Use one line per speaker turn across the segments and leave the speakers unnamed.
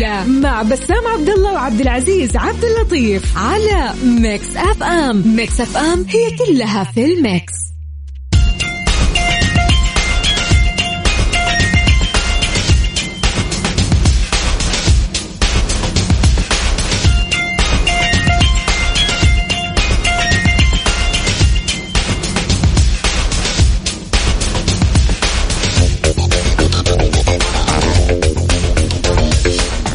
الجولة مع بسام عبد الله وعبد العزيز عبد اللطيف على Mix FM. Mix FM هي كلها في ال mix.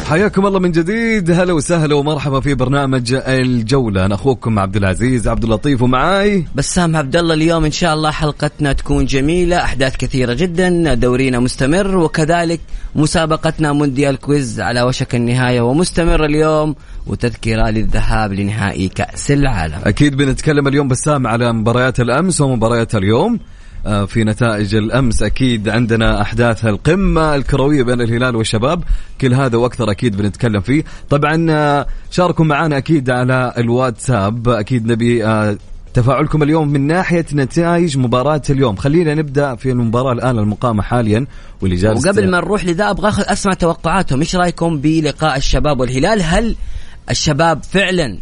حياكم الله من جديد. هلا وسهلا ومرحبا في برنامج الجولة. أنا أخوكم عبد العزيز عبد اللطيف ومعاي
بسام عبد الله. اليوم إن شاء الله حلقتنا تكون جميلة أحداث كثيرة جدا دورينا مستمر وكذلك مسابقتنا مونديال كويز على وشك النهاية ومستمر اليوم وتذكرة للذهاب لنهائي كأس العالم.
أكيد بنتكلم اليوم بسام على مباريات الأمس ومباريات اليوم. في نتائج الأمس أكيد عندنا أحداث القمة الكروية بين الهلال والشباب. كل هذا وأكثر أكيد بنتكلم فيه. طبعا آه، شاركوا معنا أكيد على الواتساب. أكيد نبي آه، تفاعلكم اليوم من ناحية نتائج مباراة اليوم. خلينا نبدأ في المباراة الآن المقامة حاليا
واللي جالس وقبل ما نروح لذا أبغى أخذ أسمع توقعاتهم. إيش رأيكم بلقاء الشباب والهلال؟ هل الشباب فعلا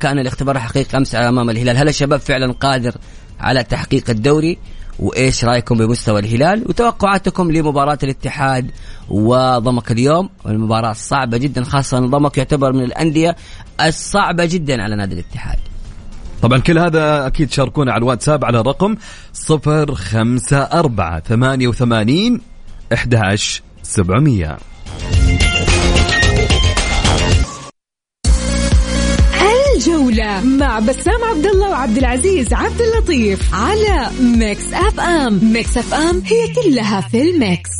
كان الاختبار حقيقي أمس أمام الهلال هل الشباب فعلا قادر على تحقيق الدوري؟ وإيش رأيكم بمستوى الهلال وتوقعاتكم لمباراة الاتحاد وضمك اليوم؟ المباراة صعبة جدا خاصة إن ضمك يعتبر من الأندية الصعبة جدا على نادي الاتحاد.
طبعا كل هذا أكيد شاركونا على الواتساب على الرقم 054 88 11700
الجولة مع بسام عبد الله وعبد العزيز عبد اللطيف على Mix FM. Mix FM هي كلها في ال mix.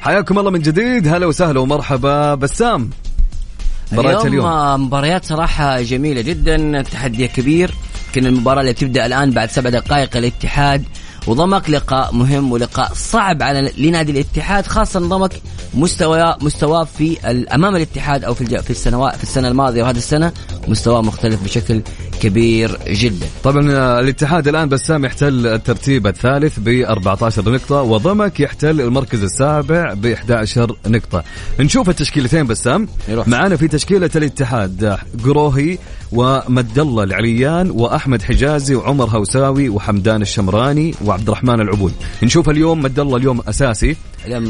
حياكم الله من جديد. هلا وسهلا ومرحبا بسام.
مباريات اليوم, اليوم. مباريات صراحة جميلة جدا تحدي كبير. يمكن المباراة اللي بتبدأ الآن بعد سبع دقائق الاتحاد. وضمك لقاء مهم ولقاء صعب على لنادي الاتحاد خاصة ضمك مستوى مستواه في أمام الاتحاد أو في في السنوات في السنة الماضية وهذه السنة مستواه مختلف بشكل كبير جدا.
طبعا آه، الاتحاد الآن بسام يحتل الترتيب الثالث ب 14 نقطة وضمك يحتل المركز السابع ب 11 نقطة. نشوف التشكيلتين بسام معانا في تشكيلة الاتحاد قروهي ومد الله العليان وأحمد حجازي وعمر هوساوي وحمدان الشمراني وعبد الرحمن العبود. نشوف اليوم مد الله اليوم
أساسي.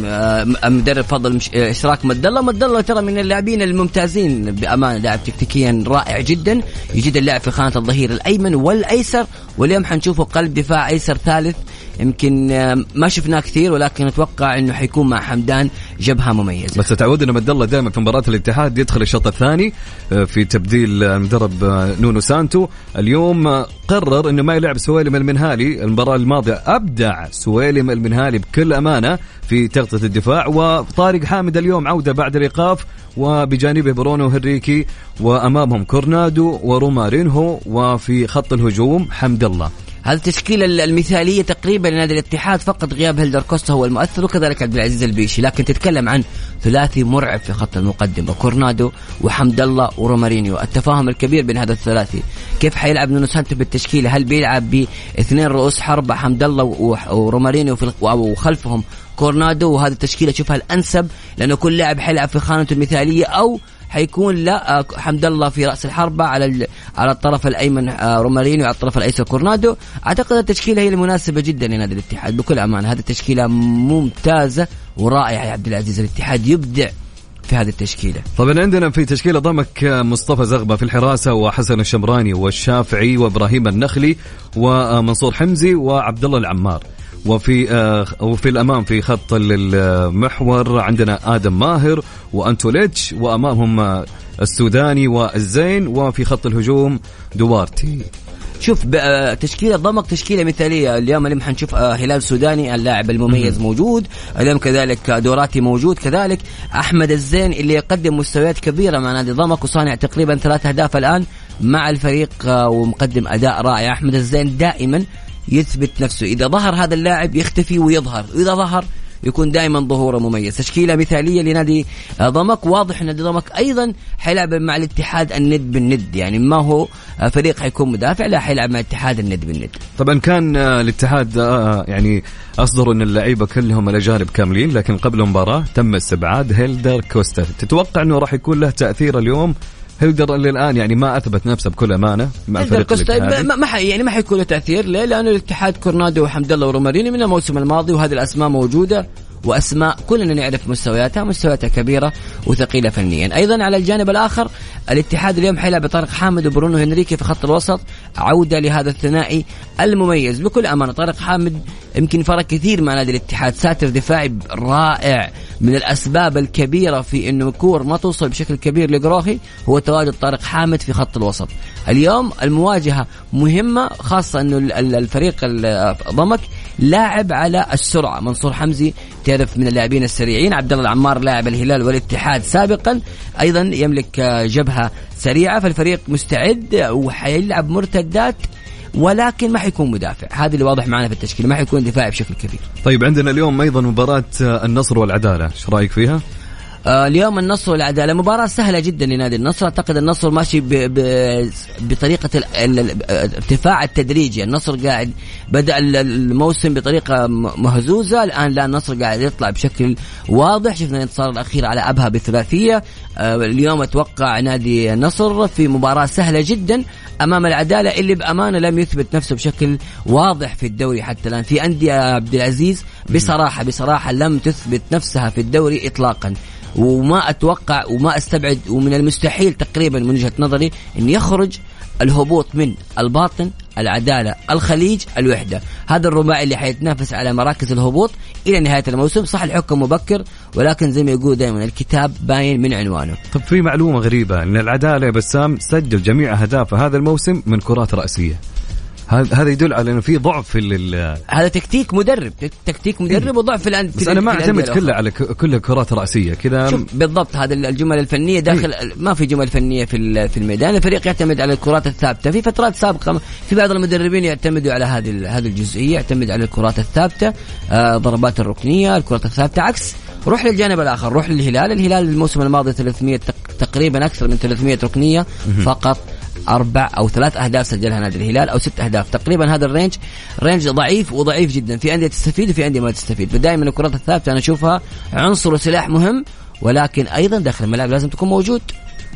آه، مدرب فضل مش آه، إشراك مد الله. مد الله ترى من اللاعبين الممتازين بأمانة لاعب تكتيكيا رائع جدا. يجيد اللعب في خانة الظهير الأيمن والأيسر. واليوم حنشوفه قلب دفاع أيسر ثالث. يمكن آه، ما شفناه كثير ولكن أتوقع إنه حيكون مع حمدان. جبهة مميزة.
بس تعودنا حمد الله دائما في مباراة الاتحاد يدخل الشوط الثاني آه، في تبديل المدرب آه، نونو سانتو. اليوم قرر إنه ما يلعب سويلم المنهالي. المباراة الماضية أبدع سويلم المنهالي بكل أمانة في تغطية الدفاع وطارق حامد اليوم عودة بعد الإيقاف وبجانبه برونو هنريكي وأمامهم كورنادو ورومارينهو وفي خط الهجوم حمد الله.
هذه التشكيلة المثالية تقريبا لنادي الاتحاد فقط غياب هيلدر كوستا هو المؤثر وكذلك عبد العزيز البيشي. لكن تتكلم عن ثلاثي مرعب في خط المقدمة. كورنادو وحمد الله ورومارينيو. التفاهم الكبير بين هذا الثلاثي. كيف حيلعب نونو سانتو بالتشكيلة؟ هل بيلعب باثنين رؤوس حربه حمد الله ورومارينيو وخلفهم كورنادو؟ وهذه التشكيلة اشوفها الأنسب لأنه كل لاعب حيلعب في خانته المثالية أو حيكون لا آه، حمد الله في رأس الحربة على على الطرف الأيمن آه، رومارينيو على الطرف الأيسر كورنادو. أعتقد التشكيلة هي المناسبة جدا لنادي الاتحاد. بكل أمانة هذه التشكيلة ممتازة ورائعة يا عبد العزيز. الاتحاد يبدع في هذه التشكيلة.
طبعا عندنا في تشكيلة ضمك مصطفى زغبة في الحراسة وحسن الشمراني والشافعي وإبراهيم النخلي ومنصور حمزي وعبد الله العمار. وفي آه وفي الأمام في خط المحور عندنا آدم ماهر وأنتوليتش وأمامهم آه السوداني والزين وفي خط الهجوم دوارتي
شوف آه، تشكيلة ضمك تشكيلة مثالية. اليوم اليوم حنشوف آه، هلال سوداني اللاعب المميز مم. موجود. اليوم كذلك دوراتي موجود. كذلك أحمد الزين اللي يقدم مستويات كبيرة مع نادي ضمك وصانع تقريبا ثلاث أهداف الآن مع الفريق ومقدم أداء رائع. أحمد الزين دائما يثبت نفسه. إذا ظهر هذا اللاعب يختفي ويظهر. اذا ظهر يكون دائما ظهوره مميز. تشكيلة مثالية لنادي ضمك. واضح أن نادي ضمك أيضا حيلعب مع الاتحاد الند بالند. يعني ما هو فريق حيكون مدافع لا حيلعب مع الاتحاد الند بالند.
طبعا كان آه، الاتحاد آه، يعني اصدروا أن اللعيبة كلهم الأجانب كاملين لكن قبل المباراة تم استبعاد هيلدر كوستا. تتوقع أنه راح يكون له تأثير اليوم هيلدر اللي الآن يعني ما أثبت نفسه بكل أمانة مع الفريق
ما, ما حي يعني ما حيكون له تأثير. ليه؟ لأنه الاتحاد كورنادو وحمد الله وروماريني من الموسم الماضي وهذه الأسماء موجودة. وأسماء كلنا نعرف مستوياتها مستوياتها كبيرة وثقيلة فنيا. أيضا على الجانب الآخر الاتحاد اليوم حيلعب بطارق حامد وبرونو هنريكي في خط الوسط عودة لهذا الثنائي المميز. بكل أمانة طارق حامد يمكن فرق كثير مع نادي الاتحاد. ساتر دفاعي رائع من الأسباب الكبيرة في إنه الكور ما توصل بشكل كبير لقروخي هو تواجد طارق حامد في خط الوسط. اليوم المواجهة مهمة خاصة إنه الفريق ضمك لاعب على السرعة. منصور حمزي تعرف من اللاعبين السريعين. عبد الله العمار لاعب الهلال والاتحاد سابقا. أيضا يملك جبهة سريعة فالفريق مستعد وحيلعب مرتدات ولكن ما حيكون مدافع. هذا اللي واضح معنا في التشكيل. ما حيكون دفاعي بشكل كبير.
طيب عندنا اليوم أيضا مباراة النصر والعدالة. إيش رأيك فيها؟
آه اليوم النصر والعدالة. مباراة سهلة جدا لنادي النصر. أعتقد النصر ماشي ب ب بطريقة الارتفاع التدريجي النصر قاعد بدأ الموسم بطريقة مهزوزة. الآن لا النصر قاعد يطلع بشكل واضح. شفنا الانتصار الأخير على أبها بثلاثية. آه اليوم أتوقع نادي النصر في مباراة سهلة جدا أمام العدالة اللي بأمانة لم يثبت نفسه بشكل واضح في الدوري حتى الآن. في أندية عبد العزيز بصراحة بصراحة لم تثبت نفسها في الدوري اطلاقا. وما أتوقع وما أستبعد ومن المستحيل تقريبا من وجهة نظري إن يخرج الهبوط من الباطن العدالة الخليج الوحدة. هذا الرباعي اللي حيتنافس على مراكز الهبوط إلى نهاية الموسم. صح الحكم مبكر ولكن زي ما يقول دائما الكتاب باين من عنوانه.
طب في معلومة غريبة أن العدالة بسام سجل جميع أهدافه هذا الموسم من كرات رأسية. هذا يدل على إنه في ضعف في
هذا تكتيك مدرب تكتيك مدرب وضعف في
الانديه بس أنا ما أعتمد كله على كلها كرات راسيه كذا
بالضبط هذا الجمل الفنية داخل إيه؟ ما في جمل فنية في في الميدان الفريق يعتمد على الكرات الثابتة. في فترات سابقة في بعض المدربين يعتمدوا على هذه هذه الجزئية يعتمد على الكرات الثابتة آه ضربات الركنية الكرات الثابتة عكس روح للجانب الآخر روح للهلال. الهلال الموسم الماضي 300 تقريبا أكثر من 300 ركنية فقط. أربع أو ثلاث أهداف سجلها نادي الهلال أو ست أهداف. تقريبا هذا ال range range ضعيف وضعيف جدا. في أندية تستفيد وفي أندية ما تستفيد. فدائما الكرات الثابتة أنا أشوفها عنصر وسلاح مهم ولكن أيضا داخل الملعب لازم تكون موجود.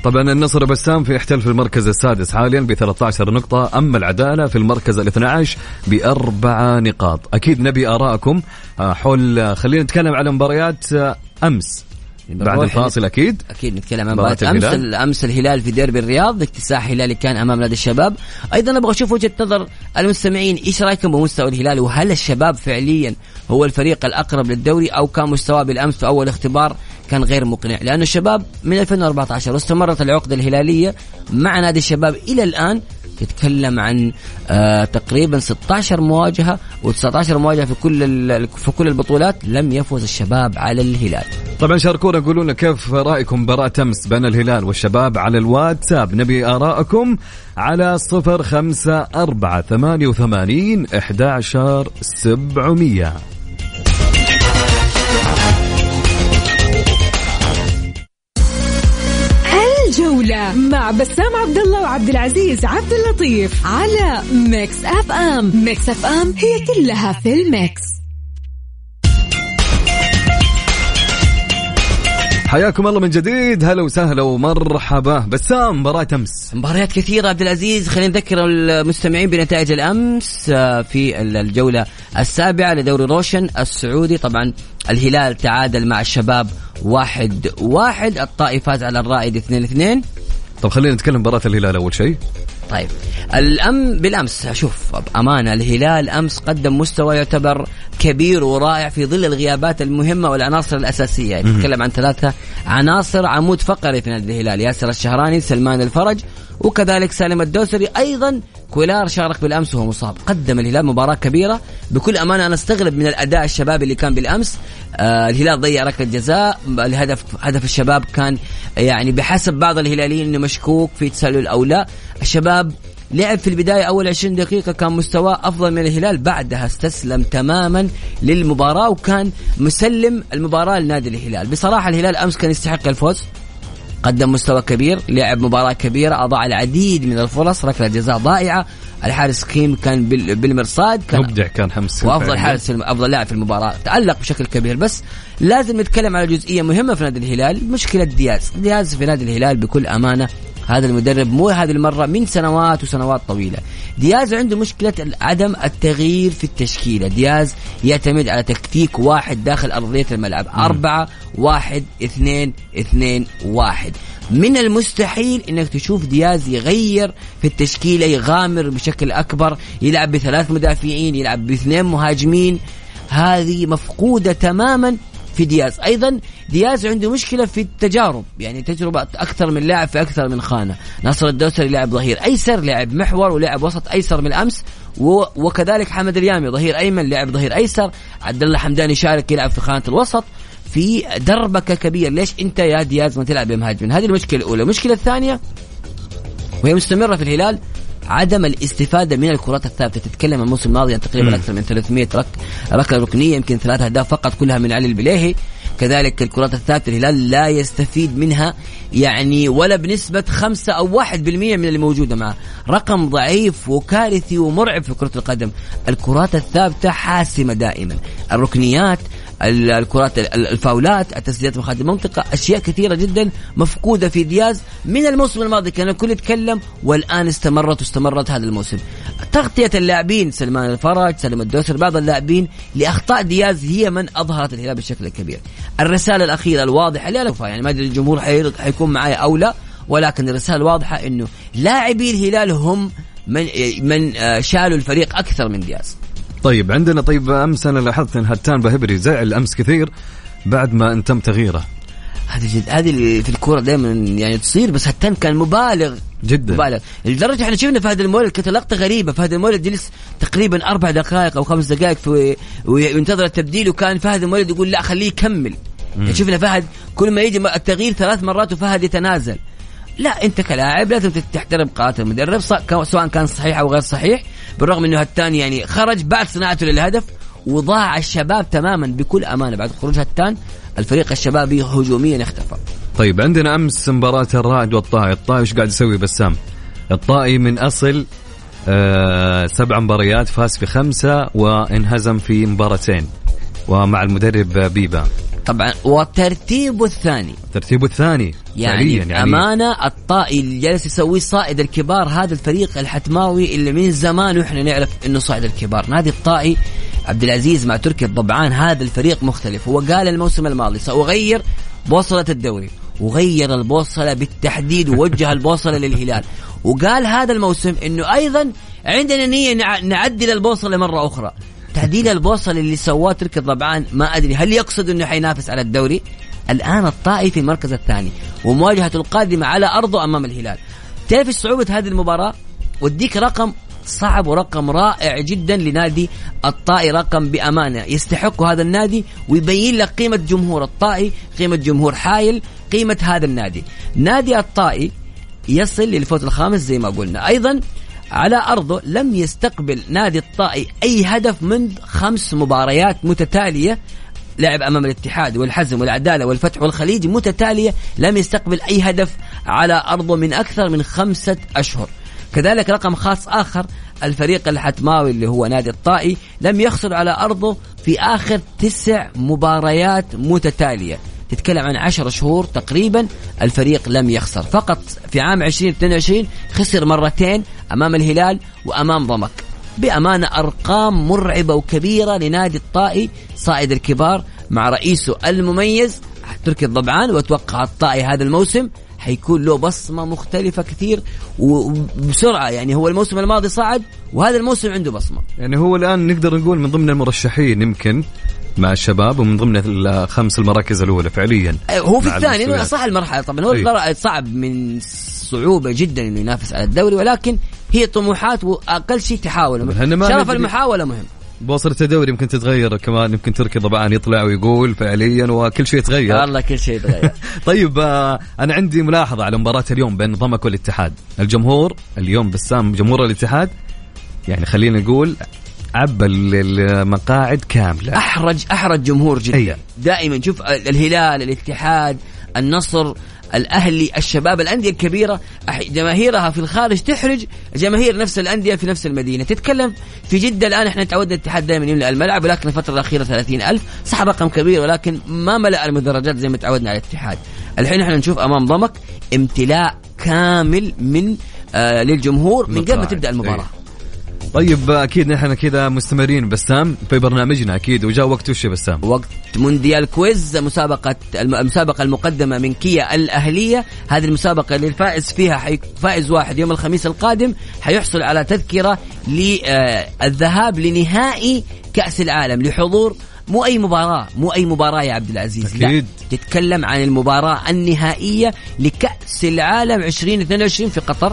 طبعا النصر بسام في يحتل في المركز السادس حاليا ب 13 نقطة. أما العدالة في المركز ال 12 بأربع نقاط. أكيد نبي آراءكم. آه، حول خلينا نتكلم على مباريات آه، أمس. بعد الفاصل أكيد.
أكيد نتكلم عن مباراة أمس أمس الهلال في ديربي الرياض اكتساح هلالي كان أمام نادي الشباب. أيضا أبغى أشوف وجهة نظر المستمعين. إيش رأيكم بمستوى الهلال؟ وهل الشباب فعليا هو الفريق الأقرب للدوري أو كان مستواه بالأمس في أول اختبار كان غير مقنع؟ لأن الشباب من 2014 واستمرت العقدة الهلالية مع نادي الشباب إلى الآن تتكلم عن آه، تقريبا 16 مواجهة و19 مواجهة في كل في كل البطولات لم يفوز الشباب على الهلال.
طبعا شاركونا قولوا لنا كيف رأيكم مباراة أمس بين الهلال والشباب على الواتساب نبي آرائكم على 054 88 11 700
الجولة مع بسام عبد الله وعبد العزيز عبد اللطيف على Mix FM Mix FM هي كلها في ال mix.
حياكم الله من جديد. هلا وسهلا ومرحبا. بسام مباراة أمس.
مباريات كثيرة عبد العزيز. خلينا نذكر المستمعين بنتائج الأمس آه، في الجولة السابعة لدوري روشن السعودي. طبعا الهلال تعادل مع الشباب واحد واحد. الطائي فاز على الرائد اثنين اثنين.
طب خلينا نتكلم مباراة الهلال أول شيء.
طيب. الأم بالأمس شوف بأمانة الهلال أمس قدم مستوى يعتبر كبير ورائع في ظل الغيابات المهمة والعناصر الأساسية. نتكلم عن ثلاثة عناصر. عمود فقري في نادي الهلال ياسر الشهراني سلمان الفرج وكذلك سالم الدوسري أيضا كولار شارك بالأمس وهو مصاب. قدم الهلال مباراة كبيرة. بكل أمانة أنا أستغرب من الأداء الشبابي اللي كان بالأمس. آه الهلال ضيع ركلة جزاء. الهدف هدف الشباب كان يعني بحسب بعض الهلاليين إنه مشكوك في تسلل أو لا الشباب لعب في البداية أول 20 دقيقة كان مستواه أفضل من الهلال. بعدها استسلم تماما للمباراة وكان مسلم المباراة لنادي الهلال. بصراحة الهلال أمس كان يستحق الفوز. قدم مستوى كبير لعب مباراة كبيرة أضاع العديد من الفرص ركلة جزاء ضائعة. الحارس كيم كان بالمرصاد كان
مبدع كان حمس
وافضل حارس أفضل لاعب في المباراة. تألق بشكل كبير. بس لازم نتكلم على جزئية مهمة في نادي الهلال مشكلة دياز. دياز في نادي الهلال بكل أمانة هذا المدرب مو هذه المرة من سنوات وسنوات طويلة. دياز عنده مشكلة عدم التغيير في التشكيلة. دياز يعتمد على تكتيك واحد داخل أرضية الملعب. أربعة واحد اثنين اثنين واحد. من المستحيل إنك تشوف دياز يغير في التشكيلة يغامر بشكل أكبر يلعب بثلاث مدافعين يلعب باثنين مهاجمين. هذه مفقودة تماما في دياز. أيضا دياز عنده مشكلة في التجارب يعني تجربة أكثر من لاعب في أكثر من خانة. ناصر الدوسري لعب ظهير أيسر لعب محور ولعب وسط أيسر من أمس وكذلك حمد اليامي ظهير أيمن لعب ظهير أيسر. عبد الله حمداني شارك يلعب في خانة الوسط. في دربكة كبير ليش أنت يا دياز ما تلعب بمهاجمين هذه المشكلة الأولى. المشكلة الثانية وهي مستمرة في الهلال عدم الاستفادة من الكرات الثابتة. تتكلم الموسم الماضي عن تقريبا أكثر من 300 رك ركلة ركنية يمكن ثلاث أهداف فقط كلها من علي البليهي. كذلك الكرات الثابتة الهلال لا يستفيد منها يعني ولا بنسبة خمسة أو واحد بالمية من اللي موجودة معه. رقم ضعيف وكارثي ومرعب في كرة القدم. الكرات الثابتة حاسمة دائما. الركنيات الكرات الفاولات التسديدات من خارج المنطقة أشياء كثيرة جدا مفقودة في دياز من الموسم الماضي كان الكل يتكلم والآن استمرت واستمرت هذا الموسم. تغطية اللاعبين سلمان الفرج سلم الدوسر بعض اللاعبين لأخطاء دياز هي من أظهرت الهلال بشكل كبير. الرسالة الأخيرة الواضحة لا يعني ما أدري الجمهور حيكون معي أو لا ولكن الرسالة الواضحة إنه لاعبي الهلال هم من من آه، شالوا الفريق أكثر من دياز.
طيب عندنا طيب أمس أنا لاحظت إن هتان بهبري زعل أمس كثير بعد ما ان تم تغييره
هذه جد هذه في الكورة دائما يعني تصير بس هتان كان مبالغ.
جدا.
مبالغ. لدرجة إحنا شفنا فهد المولد كانت لقطة غريبة. فهد المولد جلس تقريبا أربع دقائق أو خمس دقائق في وينتظر التبديل وكان فهد المولد يقول لا خليه يكمل. شفنا فهد كل ما يجي التغيير ثلاث مرات وفهد يتنازل. لا أنت كلاعب لازم تحترم قرارات المدرب سواء كان صحيح أو غير صحيح بالرغم إنه الثاني يعني خرج بعد صناعته للهدف وضاع الشباب تماما بكل أمانة بعد خروج هتان الفريق الشبابي هجوميا اختفى.
طيب عندنا أمس مباراة الرائد والطائي. الطائي إيش قاعد يسوي بسام؟ الطائي من أصل آه سبع مباريات فاز في خمسه وانهزم في مباراتين ومع المدرب بيبا.
طبعا وترتيبه الثاني.
ترتيبه الثاني.
يعني, يعني. أمانة الطائي اللي جالس يسويه صائد الكبار هذا الفريق الحتماوي اللي من زمان وإحنا نعرف إنه صائد الكبار. نادي الطائي عبد العزيز مع تركي الضبعان هذا الفريق مختلف. هو قال الموسم الماضي سأغير بوصلة الدوري. وغير البوصلة بالتحديد ووجه البوصلة للهلال. وقال هذا الموسم إنه أيضا عندنا نية نعدل البوصلة مرة أخرى. تعديل البوصلة اللي سواه تركي الضبعان ما أدري هل يقصد إنه حينافس على الدوري؟ الآن الطائي في المركز الثاني ومواجهته القادمة على أرضه أمام الهلال. تعرف صعوبة هذه المباراة؟ وديك رقم صعب ورقم رائع جدا لنادي الطائي رقم بأمانة يستحق هذا النادي ويبين لك قيمة جمهور الطائي، قيمة جمهور حايل، قيمة هذا النادي. نادي الطائي يصل للفوز الخامس زي ما قلنا، أيضا على أرضه لم يستقبل نادي الطائي أي هدف منذ خمس مباريات متتالية لعب أمام الاتحاد والحزم والعدالة والفتح والخليج متتالية لم يستقبل أي هدف على أرضه من أكثر من خمسة أشهر. كذلك رقم خاص آخر الفريق الحتماوي اللي هو نادي الطائي لم يخسر على أرضه في آخر تسع مباريات متتالية. تتكلم عن عشر شهور تقريبا الفريق لم يخسر. فقط في عام 2022 خسر مرتين أمام الهلال وأمام ضمك. بأمانة أرقام مرعبة وكبيرة لنادي الطائي صائد الكبار مع رئيسه المميز تركي الضبعان وأتوقع الطائي هذا الموسم حيكون له بصمة مختلفة كثير وبسرعة. يعني هو الموسم الماضي صعد وهذا الموسم عنده بصمة.
يعني هو الآن نقدر نقول من ضمن المرشحين يمكن مع الشباب ومن ضمن الخمس المراكز الأولى فعليا.
أه، هو في الثاني صح المرحلة. طبعا هو. صعب من صعوبة جدا إنه ينافس على الدوري ولكن هي طموحات وأقل شيء تحاول. شرف المحاولة مهم.
بوصلة الدوري يمكن تتغير كمان يمكن تركي طبعا يطلع ويقول فعليا وكل شيء يتغير.
والله كل شيء يتغير.
طيب آه، أنا عندي ملاحظة على مباراة اليوم بين ضمك والاتحاد. الجمهور اليوم بسام جمهور الاتحاد يعني خلينا نقول عبى المقاعد كاملة.
احرج أحرج جمهور جدا.
أيه.
دائما شوف الهلال الاتحاد النصر الأهلي الشباب الأندية الكبيرة جماهيرها في الخارج تحرج جماهير نفس الأندية في نفس المدينة. تتكلم في جدة الآن إحنا تعودنا الاتحاد دائما يملأ الملعب ولكن الفترة الأخيرة 30000 صح رقم كبير ولكن ما ملأ المدرجات زي ما تعودنا على الاتحاد. الحين إحنا نشوف أمام ضمك امتلاء كامل من آه للجمهور من قبل ما تبدأ المباراة.
أيه. طيب أكيد نحن كذا مستمرين. بسام في برنامجنا أكيد وجاء وقت وش بسام؟
وقت مونديال كويز مسابقة المسابقة المقدمة من كيا الأهلية. هذه المسابقة اللي الفائز فيها حي... فائز واحد يوم الخميس القادم. حيحصل على تذكرة للذهاب لنهائي كأس العالم لحضور. مو أي مباراة مو أي مباراة يا عبد العزيز.
أكيد.
لا تتكلم عن المباراة النهائية لكأس العالم 2022 في قطر.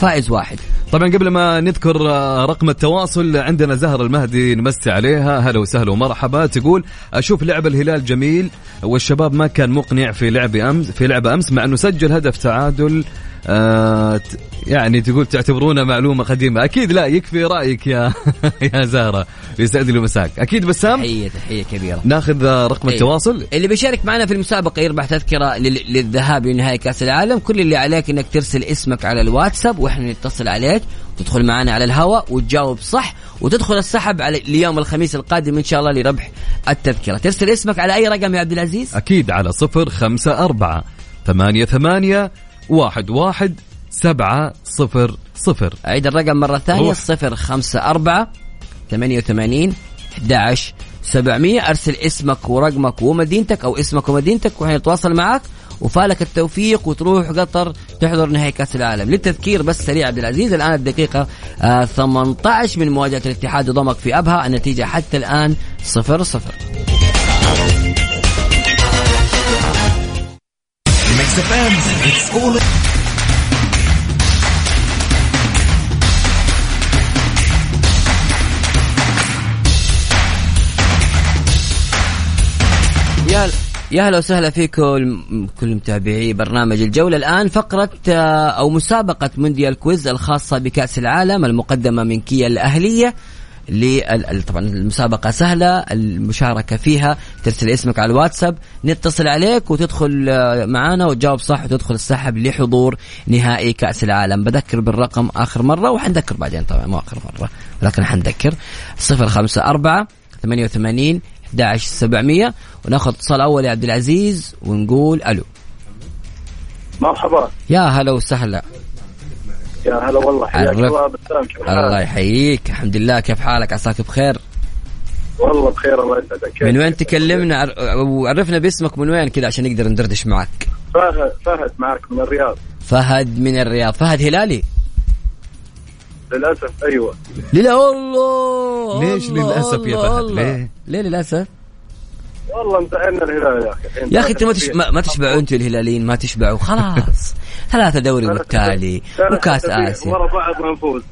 فائز واحد.
طبعا قبل ما نذكر آه، رقم التواصل عندنا زهر المهدي نمسي عليها. هلا وسهلا ومرحبا. تقول أشوف لعب الهلال جميل والشباب ما كان مقنع في لعب أمس في لعب أمس مع إنه سجل هدف تعادل آه يعني تقول تعتبرونه معلومة قديمة. أكيد لا يكفي رأيك يا يا زهرة. يسعد لي مساك أكيد بسام؟
تحية تحية كبيرة.
ناخذ رقم أيه. التواصل.
اللي بيشارك معنا في المسابقة يربح تذكرة للذهاب لنهائي كأس العالم. كل اللي عليك إنك ترسل اسمك على الواتساب وإحنا نتصل عليك. تدخل معنا على الهواء وتجاوب صح. وتدخل السحب على اليوم الخميس القادم إن شاء الله لربح التذكرة. ترسل اسمك على أي رقم يا عبد العزيز؟
أكيد على صفر خمسة أربعة ثمانية ثمانية واحد واحد سبعة صفر صفر.
أعيد الرقم مرة ثانية صفر خمسة أربعة ثمانية وثمانين أحد سبعمية. أرسل اسمك ورقمك ومدينتك أو اسمك ومدينتك وحنتواصل معك وفالك التوفيق وتروح قطر تحضر نهائي كأس العالم. للتذكير بس سريع عبد العزيز الآن الدقيقة آه 18 من مواجهة الاتحاد وضمك في أبها النتيجة حتى الآن صفر صفر يا يا أهلا وسهلا فيكم كل متابعي برنامج الجولة. الآن فقرة آه، أو مسابقة مونديال كويز الخاصة بكأس العالم المقدمة من كيا الأهلية. طبعا المسابقة سهلة المشاركة فيها ترسل اسمك على الواتساب نتصل عليك وتدخل آه، معانا وتجاوب صح وتدخل السحب لحضور نهائي كأس العالم. بذكر بالرقم آخر مرة وحنذكر بعدين طبعا مو آخر مرة ولكن حنذكر. صفر خمسة أربعة ثمانية وثمانين 11700 وناخذ اتصال أول يا عبد العزيز ونقول ألو.
مرحبا.
يا هلا وسهلا.
يا هلا والله حياك الله
الله يحييك. الحمد لله كيف حالك؟ عساك بخير؟
والله بخير الله يسعدك.
من وين تكلمنا؟ وعرفنا باسمك من وين كذا عشان نقدر ندردش معك.
فهد فهد معك من الرياض.
فهد من الرياض. فهد هلالي؟
للأسف أيوه.
لا والله
ليش للأسف يا فهد؟ ليه؟
ليه للأسف؟
والله انتهينا الهلال يا أخي.
يا أخي أنتم ما, تش... ما, ما تشبعوا أنتم الهلاليين ما تشبعوا. خلاص. ثلاثة دوري متالي وكأس آسيا.
ورا بعض نفوز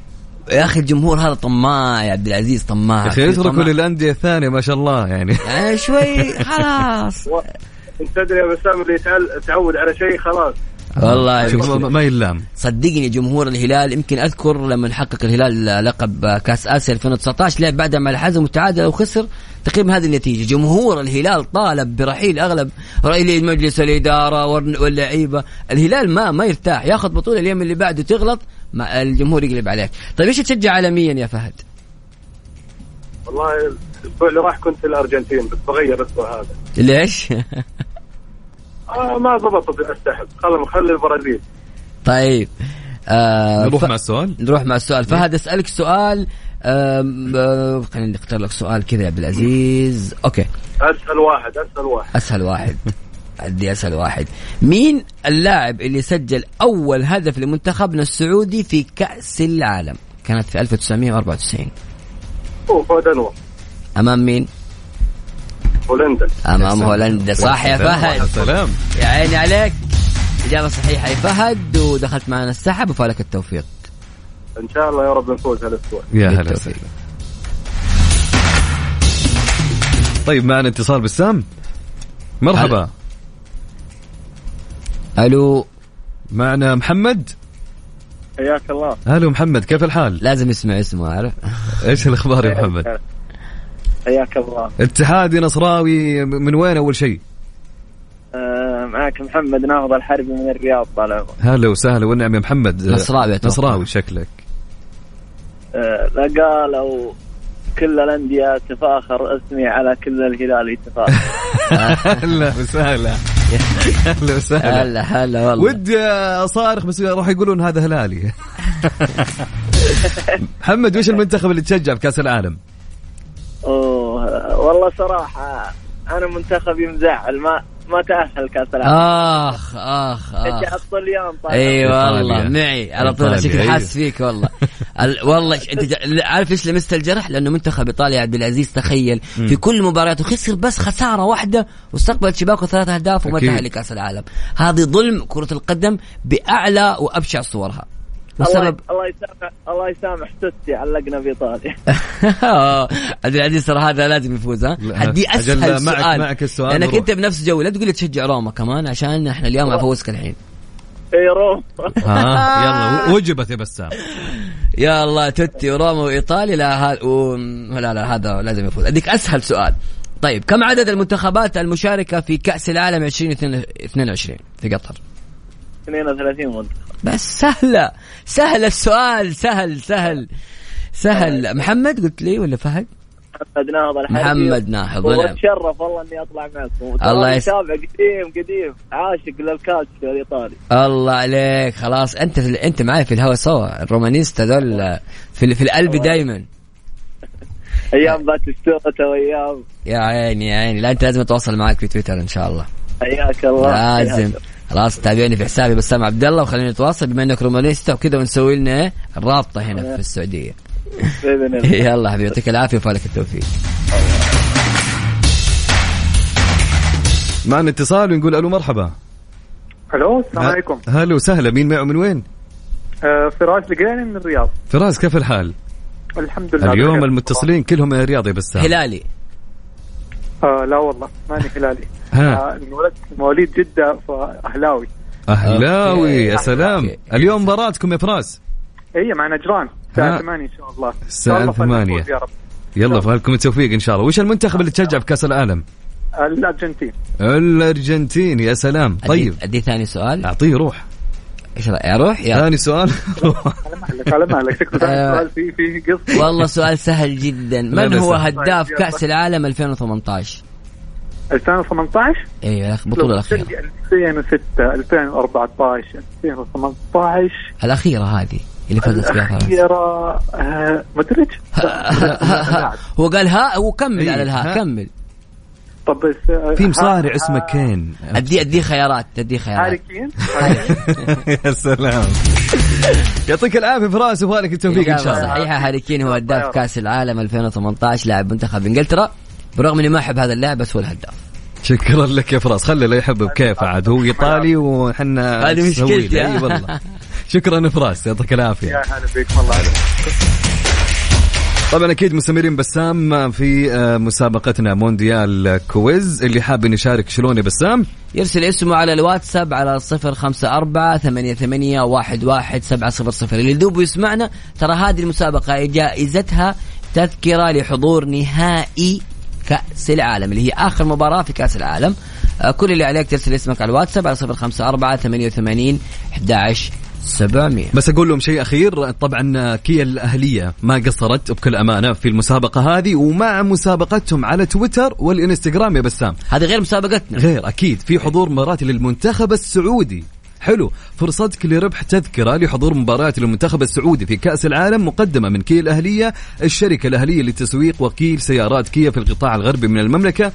يا أخي الجمهور هذا طماع يا عبد العزيز طماع.
يا أخي يتركوا للانديه الثانية ما شاء الله يعني.
يعني شوي خلاص.
انت تدري يا بسام اللي يتعود على شيء خلاص.
والله ما يلام.
صدقني جمهور الهلال يمكن أذكر لما حقق الهلال لقب كأس آسيا 2019 لعب بعدها مع الحزم وتعادل وخسر تقريبا هذه النتيجة. جمهور الهلال طالب برحيل أغلب رئيس مجلس الإدارة واللعيبة. الهلال ما ما يرتاح ياخذ بطولة اليوم اللي بعده تغلط ما الجمهور يقلب عليك. طيب إيش تشجع عالميا يا فهد؟
والله الأسبوع اللي راح كنت في الأرجنتين بس بغير الأسبوع هذا.
ليش؟
آه ما ضبطت السحب خلنا خلي البرازيل.
طيب.
آه نروح ف... مع السؤال؟
نروح مع السؤال. فهد أسألك سؤال. آه خلينا نختار لك سؤال كذا يا عبد العزيز. أوكي.
اسهل واحد اسهل واحد.
اسهل واحد. عندي اسهل واحد. مين اللاعب اللي سجل أول هدف لمنتخبنا السعودي في كأس العالم؟ كانت في 1994
هو فؤاد أنور.
أمام مين؟
هولندا.
أمام هولندا. صح يا فهد.
سلام
يا عيني عليك. إجابة صحيحة يا فهد ودخلت معنا السحب وفالك التوفيق.
إن شاء الله يا رب نفوز هالأسبوع.
يا هلا طيب معنا اتصال بسام مرحبا.
ألو.
معنا محمد.
حياك الله.
ألو محمد كيف الحال؟
لازم يسمع اسمه عارف؟
إيش الأخبار يا محمد؟
حياك الله.
اتحادي نصراوي من وين أول شيء؟
آه معك محمد ناهض الحربي من الرياض طال عمرك.
هلا وسهلا والنعم يا محمد.
نصراوي أتوقع.
نصراوي شكلك.
آه لا قالوا كل الأندية تفاخر اسمي على كل الهلال يتفاخر.
هلا وسهلا. هلا وسهلا.
هلا هلا والله.
ودي أصارخ بس راح يقولون هذا هلالي. محمد وش المنتخب اللي تشجع في كاس العالم؟
أوه والله صراحة أنا منتخبي مزعل ما ما تأهل كأس العالم.
آخ
آخ
آخ.
الطليان طال
إي والله. معي. على طول
إيطاليا،
شكلي
أيوه.
حاس فيك والله. ال- والله أنت عارف إيش لمست الجرح؟ لأنه منتخب إيطاليا عبد العزيز تخيل. في كل مبارياته خسر بس خسارة واحدة واستقبل شباكه ثلاث أهداف وما. تأهل لكأس العالم. هذه ظلم كرة القدم بأعلى وأبشع صورها.
الله
والسبب
الله يسامح الله يسامح توتي علقنا بايطاليا
عبد العزيز ترى هذا لازم يفوز ها؟ هدي
أجل
أسهل
معك-
سؤال.
معك السؤال لأنك.
أنت بنفس جو لا تقول لي تشجع روما كمان عشان إحنا اليوم أفوزك الحين.
إي روم
ها يلا وجبت يا بسام.
يا الله توتي وروما وإيطاليا لا و... لا لا هذا لازم يفوز. أديك أسهل سؤال. طيب كم عدد المنتخبات المشاركة في كأس العالم 2022 في قطر؟
32 منتخب
بس سهلة. سهل السؤال. سهل سهل. سهل. محمد قلت لي ولا فهد؟
محمد ناهض الحربي
محمد ناهض.
واتشرف والله إني أطلع معكم
الله يس-
يتابع قديم قديم. عاشق للكالتشيو الإيطالي.
الله عليك. خلاص. أنت في أنت معي في الهوا سوا الرومانيستا دول في, في القلب دائما
أيام باتستوتا وأيام.
يا عيني يا عيني. لا أنت لازم أتواصل معك في تويتر إن شاء الله.
حياك الله.
لازم. خلاص تابعني في حسابي بسام عبد الله وخلينا نتواصل بما إنك رومانيستا وكذا ونسوي لنا إيه الرابطة هنا في السعودية.
بإذن الله.
يلا حبيبي يعطيك العافية وفالك التوفيق.
معنا اتصال ونقول ألو مرحبا.
ألو السلام عليكم.
هلا وسهلا مين معه من وين؟
آه، فراس القريني من الرياض.
فراس كيف الحال؟
الحمد لله
اليوم
بخير.
المتصلين كلهم من الرياض يا بسام.
هلالي.
آه لا والله ماني هلالي.
ها.
آه، انولدت مواليد جدة فأهلاوي.
أهلاوي يا. سلام.
Okay.
اليوم مباراتكم يا فراس.
اي مع نجران.
ها.
الساعة 8 إن شاء الله.
الساعة
إن شاء الله
8.
فنفوز يا رب.
يلا فالكم التوفيق إن شاء الله. وش المنتخب اللي تشجع في كأس العالم؟
الأرجنتين.
الأرجنتين يا سلام. طيب.
ادي ثاني سؤال.
أعطيه روح.
إيش رأيك؟ أروح؟ يا
ثاني سؤال.
على مهلك على مهلك تكتب
آه.
سؤال في في قصة.
والله سؤال سهل جدا. من هو. هداف
طيب،
كأس العالم 2018
2018
أيوه البطوله الأخيرة.
2006 2014 2018
الأخيرة هذه اللي فازت فيها فرنسا
الأخيرة آه، مدرج
هو قال ها هو كمل
إيه،
على الها
ها.
كمل.
طب بس آه،
في مصارع اسمه كين.
ادي أدي خيارات أدي
هاري
خيارات
كين؟
يا سلام. يعطيك العافية فراس وفالك التوفيق إن شاء الله.
صحيحة. هاري كين هو هداف كأس العالم 2018 لاعب منتخب إنجلترا. برغم إني ما أحب هذا اللاعب بس هو الهداف.
شكرا لك يا فراس. خلي لا يحب بكيف عاد. هو إيطالي وحنا
هذه مشكلتي،؟
أي والله. شكرا يا فراس. يعطيك العافية.
يا هلا بكم الله عليك.
طبعا أكيد مستمرين بسام في آه، مسابقتنا مونديال quiz. اللي حاب يشارك شلون يا بسام؟
يرسل اسمه على الواتساب على صفر خمسة أربعة ثمانية, ثمانية واحد, واحد سبعة صفر صفر. اللي يدوب يسمعنا ترى هذه المسابقة جائزتها تذكرة لحضور نهائي كأس العالم اللي هي آخر مباراة في كأس العالم. آه، كل اللي عليك ترسل اسمك على الواتساب على صفر خمسة أربعة ثمانية وثمانين أحد سبعمية.
بس أقول لهم شيء أخير طبعا كيا الأهلية ما قصرت بكل أمانة في المسابقة هذه ومع مسابقتهم على تويتر والإنستغرام يا بسام.
هذه غير مسابقتنا.
غير أكيد. في حضور مباراة للمنتخب السعودي. حلو. فرصتك لربح تذكرة لحضور مباراة للمنتخب السعودي في كأس العالم مقدمة من كيا الأهلية الشركة الأهلية لتسويق وكيل سيارات كيا في القطاع الغربي من المملكة.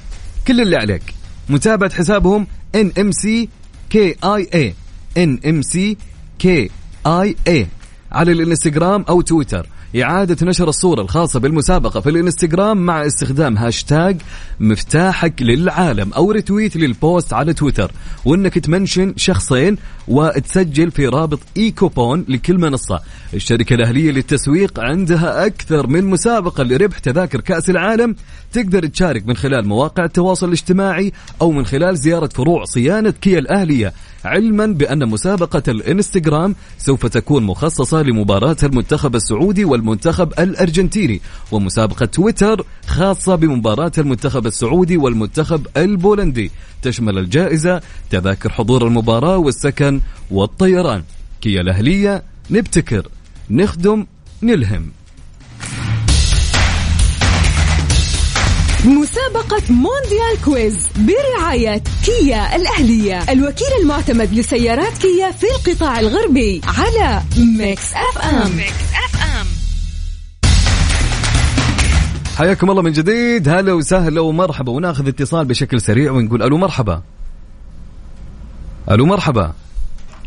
كل اللي عليك. متابعة حسابهم NMC KIA NMC KIA على الانستغرام أو تويتر. إعادة نشر الصورة الخاصة بالمسابقة في الانستغرام مع استخدام هاشتاج مفتاحك للعالم أو retweet لل post على تويتر. وإنك تمنشن شخصين وتسجل في رابط اي كوبون لكل منصة. الشركة الأهلية للتسويق عندها أكثر من مسابقة لربح تذاكر كأس العالم. تقدر تشارك من خلال مواقع التواصل الاجتماعي أو من خلال زيارة فروع صيانة كيا الأهلية. علما بأن مسابقة الإنستغرام سوف تكون مخصصة لمباراة المنتخب السعودي والمنتخب الأرجنتيني. ومسابقة تويتر خاصة بمباراة المنتخب السعودي والمنتخب البولندي. تشمل الجائزة تذاكر حضور المباراة والسكن والطيران. كيا الأهلية نبتكر. نخدم نلهم.
مسابقة مونديال quiz برعاية كيا الأهلية. الوكيل المعتمد لسيارات كيا في القطاع الغربي على Mix FM, Mix FM.
حياكم الله من جديد. هلا وسهلا ومرحبا. وناخذ اتصال بشكل سريع ونقول ألو مرحبا. ألو مرحبا.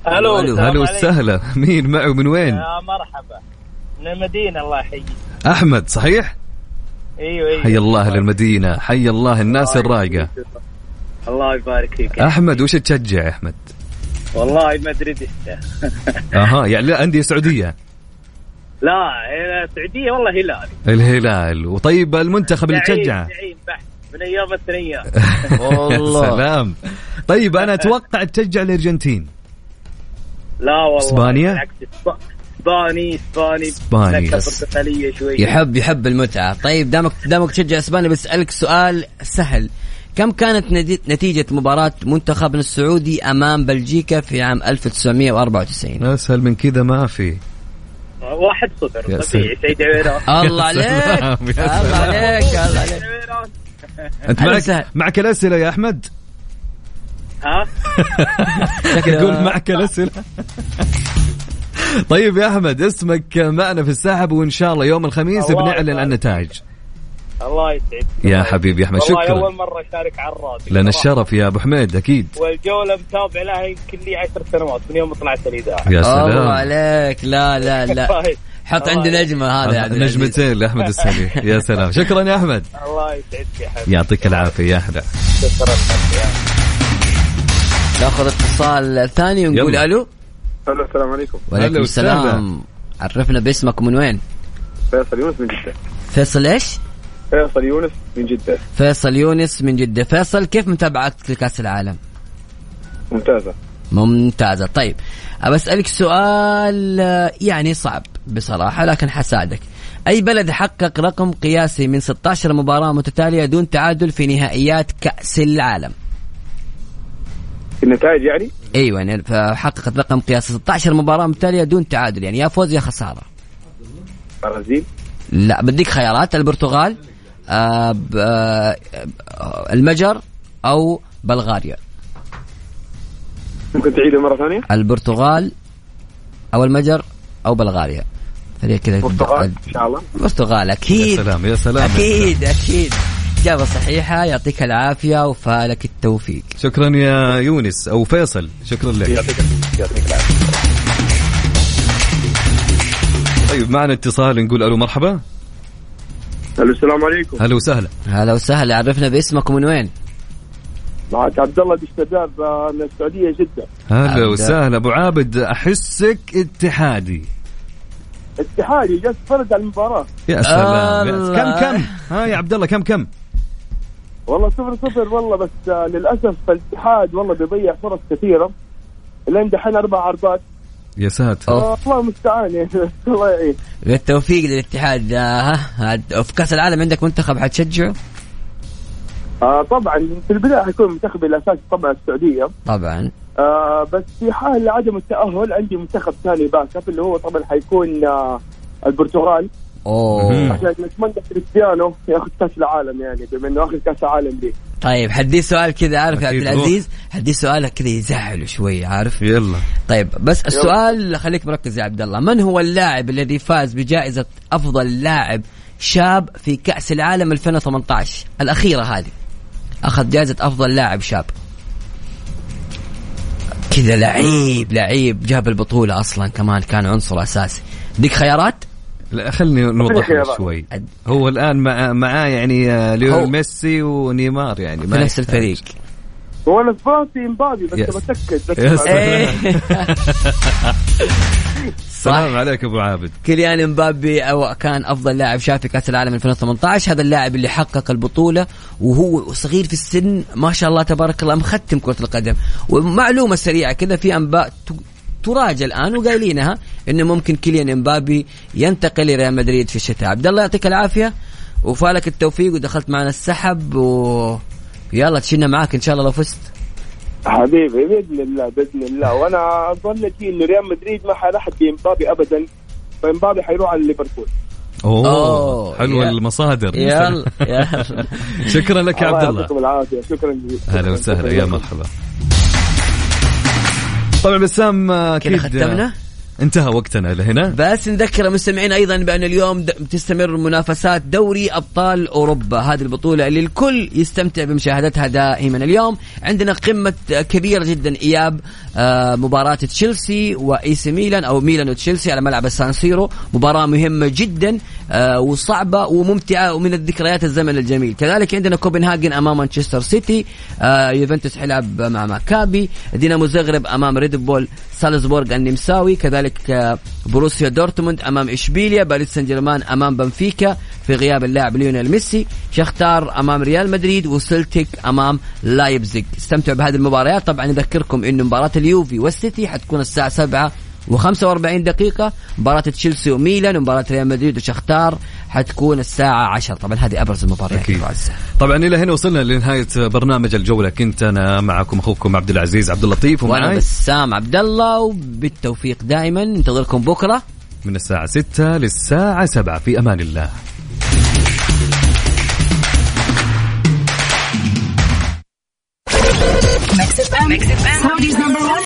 ألو
ألو.
هلا وسهلا. مين معي ومن وين؟
يا مرحبا. من المدينة الله يحييك.
أحمد صحيح؟
أيوه أيوه.
حي الله للمدينة. حي الله الناس الرايقة.
الله يبارك فيك.
أحمد وش تشجع يا أحمد؟
والله مدريديستا
أها يعني لا أندية سعودية.
لا هنا السعودية والله هلال
الهلال. وطيب المنتخب اللي تشجعه
من أيام الثنيات
والله.
سلام. طيب أنا أتوقع تشجع الأرجنتين.
لا والله. إسب-
إسباني
إسباني.
بس.
برتقاليه شوي.
يحب يحب المتعة. طيب دامك دامك تشجع إسبانيا بسألك سؤال سهل. كم كانت نتيجة مباراة منتخبنا السعودي أمام بلجيكا في عام 1994
أسهل من كذا ما في.
واحد صفر. طبيعي سيد عويران
الله عليك. الله. عليك الله عليك. أنت
معك. معك الأسئلة يا أحمد؟
ها؟
يقول معك الأسئلة. طيب يا أحمد اسمك معنا في السحب وإن شاء الله يوم الخميس بنعلن. النتائج.
الله يسعدك.
يا حبيبي يا أحمد
والله
شكرا.
أول مرة أشارك على الراديو.
لنا. الشرف يا أبو حميد أكيد.
والجولة متابع لها يمكن لي عشر سنوات من يوم ما طلعت الإذاعة.
يا
الله
سلام.
عليك. لا لا لا.
طيب.
حط
الله
عندي. نجمة هذا العزيز.
نجمتين لأحمد السليم. يا سلام. شكرا يا أحمد.
الله يسعدك يا حبيبي.
يعطيك العافية يا أحلى
شكرا
ناخذ اتصال ثاني ونقول. ألو.
ألو السلام عليكم.
وعليكم. السلام. عرفنا باسمك ومن وين؟
فيصل يونس من جدة
فيصل إيش؟
فيصل يونس من جدة.
فيصل يونس من جدة. فيصل كيف متابعتك لكأس العالم؟
ممتازة.
ممتازة. طيب أبى أسألك سؤال آه، يعني صعب بصراحة لكن حساعدك. أي بلد حقق رقم قياسي من 16 مباراة متتالية دون تعادل في نهائيات كأس العالم؟
النتائج يعني؟
أيوه يعني فحققت رقم قياسي 16 مباراة متتالية دون تعادل يعني يا فوز يا خسارة.
البرازيل
لا بديك خيارات البرتغال؟ المجر أو بلغاريا.
ممكن تعيده مرة ثانية؟
البرتغال أو المجر أو بلغاريا. خليها كذا
البرتغال إن شاء الله.
البرتغال
يا
أكيد
سلام يا سلام.
أكيد أكيد. إجابة صحيحة يعطيك العافية وفالك التوفيق.
شكرا يا يونس أو فيصل. شكرا لك.
يعطيك يعطيك العافية.
طيب معنا اتصال نقول ألو مرحبا.
ألو السلام عليكم.
هلا وسهلا.
هلا وسهلا عرفنا باسمك ومن وين؟
معك عبد الله بشتداب من السعودية جدة.
هلا وسهلا. أبو عابد أحسك اتحادي؟
اتحادي جالس اتفرج على المباراة.
يا سلام يا
الله.
كم كم؟ ها يا عبد الله كم كم؟
والله صفر صفر والله بس آه، للأسف الاتحاد والله بيضيع فرص كثيرة. لين دحين أربع عرضات.
يا ساتر.
الله المستعان. يعني الله يعين.
بالتوفيق للاتحاد آه، ها في كأس العالم عندك منتخب حتشجعه؟
آه طبعا. في البداية حيكون منتخبي الأساسي طبعا السعودية.
طبعا.
آه بس في حال عدم التأهل عندي منتخب ثاني backup اللي هو طبعا حيكون آه البرتغال.
أوه.
عشان نتمنى كريستيانو ياخذ كأس العالم يعني بما إنه اخر كأس عالم لي
طيب حديه سؤال كذا عارف يا عبد العزيز؟ حديه سؤال كذا يزعله شوي عارف؟
يلا.
طيب بس السؤال خليك مركز يا عبد الله من هو اللاعب الذي فاز بجائزة أفضل لاعب شاب في كأس العالم 2018 الأخيرة هذه. أخذ جائزة أفضل لاعب شاب. كذا لعيب لعيب جاب البطولة أصلا كمان كان عنصر أساسي. ديك خيارات؟
لا خلني نوضح. شوي هو الآن مع معاه يعني آه،
هو-
ليون ميسي ونيمار يعني
في نفس. الفريق
وأنا في راسي إمبابي بس.
بتأكد.
بس
إيه.
سلام عليك أبو عابد
كيليان إمبابي أو كان أفضل لاعب شاف في كأس العالم 2018 هذا اللاعب اللي حقق البطولة وهو صغير في السن ما شاء الله تبارك الله مختم كرة القدم ومعلومة سريعة كذا في أنباء تراجع الآن وقايلينها انه ممكن كيليان إمبابي ينتقل لريال مدريد في الشتاء. عبد الله يعطيك العافية. وفالك التوفيق ودخلت معنا السحب و يلا تشيلنا معاك إن شاء الله لو فزت.
حبيبي بإذن الله بإذن الله. وأنا أظن شيء انه ريال مدريد ما حيرحب بامبابي ابدا فإمبابي حيروح على ليفربول.
أوه,
أوه،
حلوة
يا-
المصادر.
يلا يلا.
شكرا لك يا عبد الله.
يعطيكم العافية. شكرا جزيلا.
أهلا وسهلا. يا مرحبا. طبعا بسام آه،
كذا
أكيد.
ختمنا.
انتهى وقتنا لهنا.
بس نذكر المستمعين أيضا بأن اليوم تستمر منافسات دوري أبطال أوروبا. هذه البطولة اللي الكل يستمتع بمشاهدتها دائما. اليوم عندنا قمة كبيرة جدا. إياب آه، مباراة تشيلسي وإي سي ميلان أو ميلان وتشيلسي على ملعب السان سيرو. مباراة مهمة جدا آه، وصعبة وممتعة ومن الذكريات الزمن الجميل. كذلك عندنا كوبنهاجن أمام مانشستر سيتي. آه، يوفنتوس حيلعب مع ماكابي. دينامو زغرب أمام ريد بول سالزبورغ النمساوي. كذلك آه، بروسيا دورتموند أمام إشبيليا باريس سان جيرمان أمام بنفيكا في غياب اللاعب ليونيل ميسي شختار أمام ريال مدريد وسلتيك أمام لايبزيج استمتعوا بهذه المباريات طبعا نذكركم انه مباراة اليوفي والسيتي حتكون الساعة 7 و45 دقيقة. مباراة تشيلسي وميلان ومباراة ريال مدريد وشختار حتكون الساعة 10 طبعا هذه أبرز المباريات
أكيد. طبعا إلى هنا وصلنا لنهاية برنامج الجولة. كنت أنا معكم أخوكم عبد العزيز عبد اللطيف
وأنا
ومعي
بسام عبد الله وبالتوفيق دائما. ننتظركم بكرة.
من الساعة 6 للساعة 7 في أمان الله.